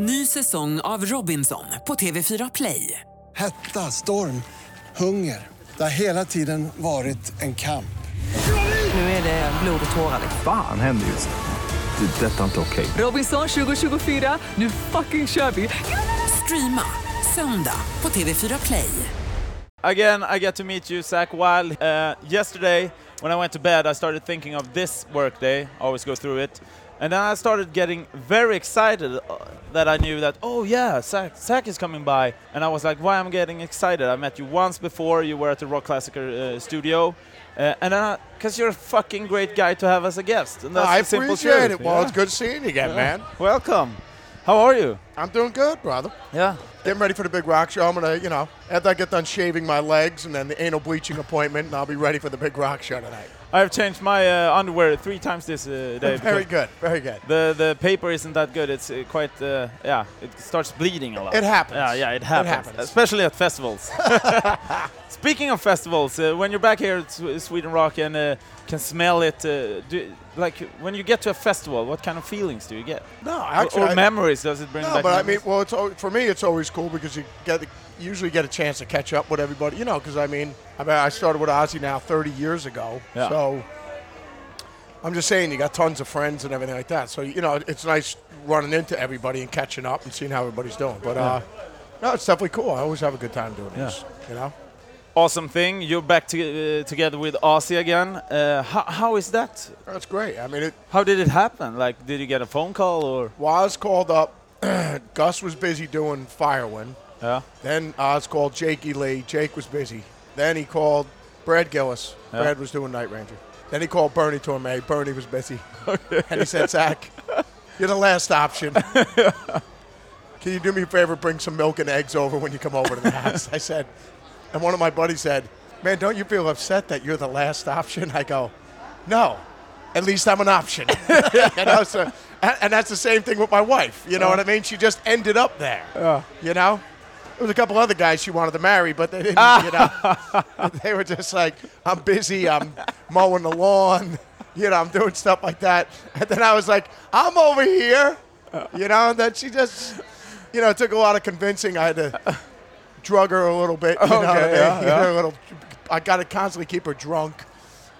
Ny säsong av Robinson på TV4 Play. Hetta, storm, hunger. Det har hela tiden varit en kamp. Nu är det blod och tårar. Fan händer just nu. Det. är Detta är inte okej. Robinson 2024, nu fucking kör vi! Streama söndag på TV4 Play. Again, I get to meet you, Zach Wild. Uh, yesterday, when I went to bed, I started thinking of this workday. I always go through it. And then I started getting very excited uh, that I knew that, oh yeah, Zakk, Zakk is coming by. And I was like, why am I getting excited? I met you once before, you were at the Rock Classic uh, studio. Uh, and then, because you're a fucking great guy to have as a guest. And that's I simple appreciate it. Well, Yeah. it's good seeing you again, man. Welcome. How are you? I'm doing good, brother. Yeah. Getting ready for the big rock show. I'm gonna, you know, after I get done shaving my legs and then the anal bleaching appointment, and I'll be ready for the big rock show tonight. I've changed my uh, underwear three times this uh, day. Very good, very good. The the paper isn't that good. It's uh, quite uh, yeah. It starts bleeding a lot. It happens. Yeah, yeah, it happens. It happens. Especially at festivals. Speaking of festivals, uh, when you're back here at Sw- Sweden Rock and uh, can smell it, uh, do, like when you get to a festival, what kind of feelings do you get? No, Or- actually, or I- memories does it bring No, back? But I mean, well, it's al- for me, it's always cool because you get usually get a chance to catch up with everybody, you know. Because I mean, I mean, I started with Ozzy now 30 years ago, Yeah. so I'm just saying, you got tons of friends and everything like that. So you know, it's nice running into everybody and catching up and seeing how everybody's doing. But uh, no, it's definitely cool. I always have a good time doing this, you know. awesome thing. You're back to, uh, together with Ozzy again. Uh, how, how is that? That's great. I mean, it, How did it happen? Like, did you get a phone call or? Woz called up. Gus was busy doing Firewind. Yeah. Then Oz called Jakey Lee. Jake was busy. Then he called Brad Gillis. Yeah. Brad was doing Night Ranger. Then he called Bernie Torme. Bernie was busy. and he said, Zakk, you're the last option. Can you do me a favor, bring some milk and eggs over when you come over to the house? I said, and one of my buddies said, man, don't you feel upset that you're the last option? I go, no. At least I'm an option. you know, so, and and that's the same thing with my wife. You know uh. what I mean? She just ended up there. Uh. You know? There was a couple other guys she wanted to marry, but they didn't, you know. they were just like, I'm busy, I'm mowing the lawn, you know, I'm doing stuff like that. And then I was like, I'm over here. You know, and then she just, you know, it took a lot of convincing. I had to drug her a little bit. You know what I Okay, mean? yeah, yeah. little, I got to constantly keep her drunk.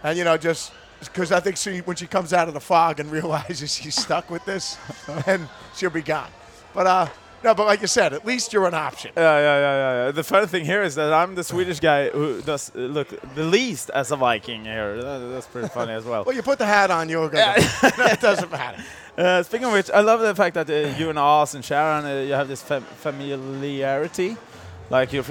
And, you know, just because I think she, when she comes out of the fog and realizes she's stuck with this, then she'll be gone. But, uh, no, but like you said, at least you're an option. Yeah, yeah, yeah, yeah, yeah. The funny thing here is that I'm the Swedish guy who does uh, look the least as a Viking here. That- that's pretty funny as well. Well, you put the hat on, you're good. it doesn't matter. Uh, speaking of which, I love the fact that uh, you and Oz and Sharon, uh, you have this fam- familiarity. Like you,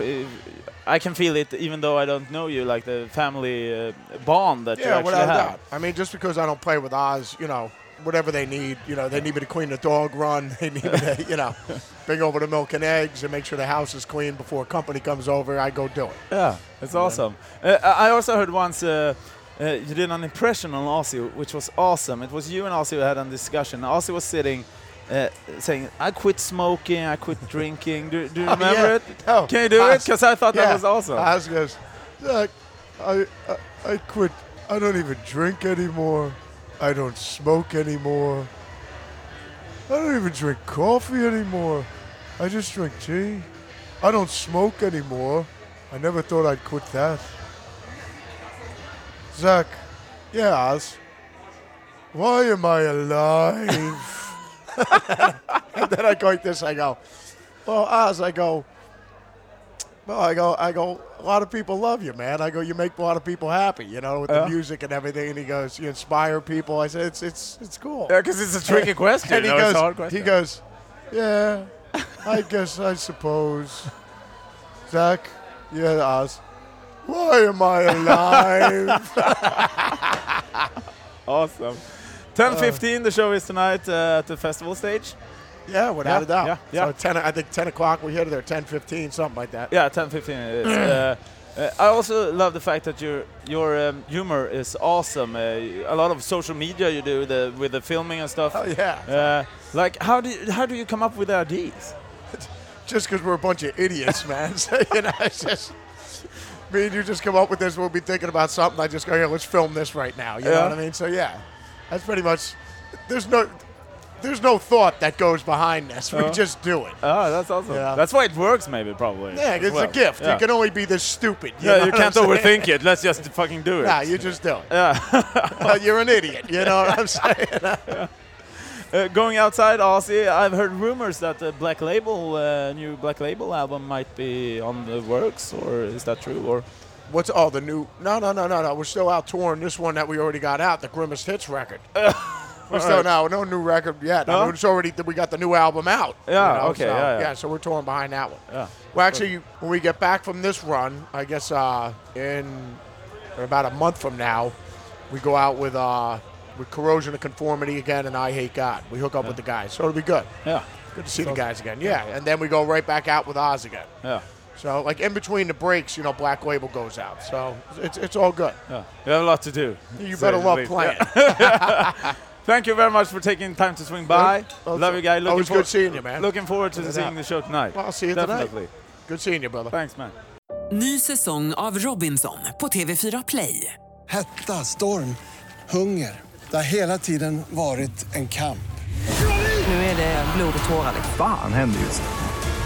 I can feel it even though I don't know you. Like the family uh, bond that you Yeah, actually without a have. doubt. I mean, just because I don't play with Oz, you know, whatever they need, you know, they need me to clean the dog run. They need me to, you know, bring over the milk and eggs and make sure the house is clean before company comes over. I go do it. Yeah, it's awesome. Uh, I I also heard once uh, uh, you did an impression on Ozzy, which was awesome. It was you and Ozzy who had a discussion. Ozzy was sitting, uh, saying, "I quit smoking, I quit drinking." Do, do you Oh, remember yeah. it? No, Can you do it? Because I thought that was awesome. Oz goes, Zakk, I, I, I quit. I don't even drink anymore. I don't smoke anymore. I don't even drink coffee anymore. I just drink tea. I don't smoke anymore. I never thought I'd quit that. Zakk, yeah, Oz. Why am I alive? and then I go like this. I go, well, Oz. I go, well, I go, I go. A lot of people love you, man. I go, you make a lot of people happy, you know, with Yeah. the music and everything. And he goes, you inspire people. I said, it's, it's, it's cool. Yeah, because it's a tricky question. And he it's goes, a hard question. he goes, yeah, I guess I suppose. Zakk, yeah, Oz. Why am I alive? awesome. 10:15. the show is tonight uh, at the festival stage. yeah, without Yeah, a doubt. yeah, yeah. So ten, I think ten o'clock. We hit there, ten fifteen, something like that. Yeah, 10:15 it is. uh, uh, I also love the fact that your your um, humor is awesome. Uh, a lot of social media you do the, with the filming and stuff. Oh yeah. Uh, like how do you, how do you come up with ideas? just because we're a bunch of idiots, man. So, you know, it's just me and you just come up with this. We'll be thinking about something. I just go, here, let's film this right now. You know what I mean? So yeah, that's pretty much. There's no. there's no thought that goes behind this. We just do it. Oh, that's awesome. Yeah. That's why it works, maybe, probably. Yeah, as it's well. a gift. Yeah. You can only be this stupid. You, yeah, you what I'm can't saying? overthink it. Let's just fucking do it. Nah, you just do it. yeah. You're an idiot. You know what I'm saying? Uh, going outside Ozzy, I've heard rumors that the Black Label, uh, new Black Label album might be on the works, or is that true? Or What's oh the new? No, no, no, no, no. We're still out touring this one that we already got out, the Grimmest Hits record. We're still no, no new record yet. I mean, it's already we got the new album out. you Yeah, know, okay, so, yeah, yeah. so we're touring behind that one. yeah, Well, actually, when we get back from this run, I guess uh, in about a month from now, we go out with uh, with Corrosion of Conformity again and I Hate God. We hook up with the guys, so it'll be good. yeah, Good to see the guys again. Yeah, and then we go right back out with Oz again. yeah, So like in between the breaks, you know, Black Label goes out. So it's it's all good. yeah. You have a lot to do. You say better love least. playing. Yeah. Thank you very much for taking time to swing by. Well, Love you, guy. Looking always good seeing you, man. Looking forward to seeing the show tonight. Well, I'll see you tonight. Definitely. Good seeing you, brother. Thanks, man. Ny säsong av Robinson på TV4 Play. Hetta, storm, hunger. Det har hela tiden varit en kamp. Nu är det blod och tårar. liksom. Fan händer just nu.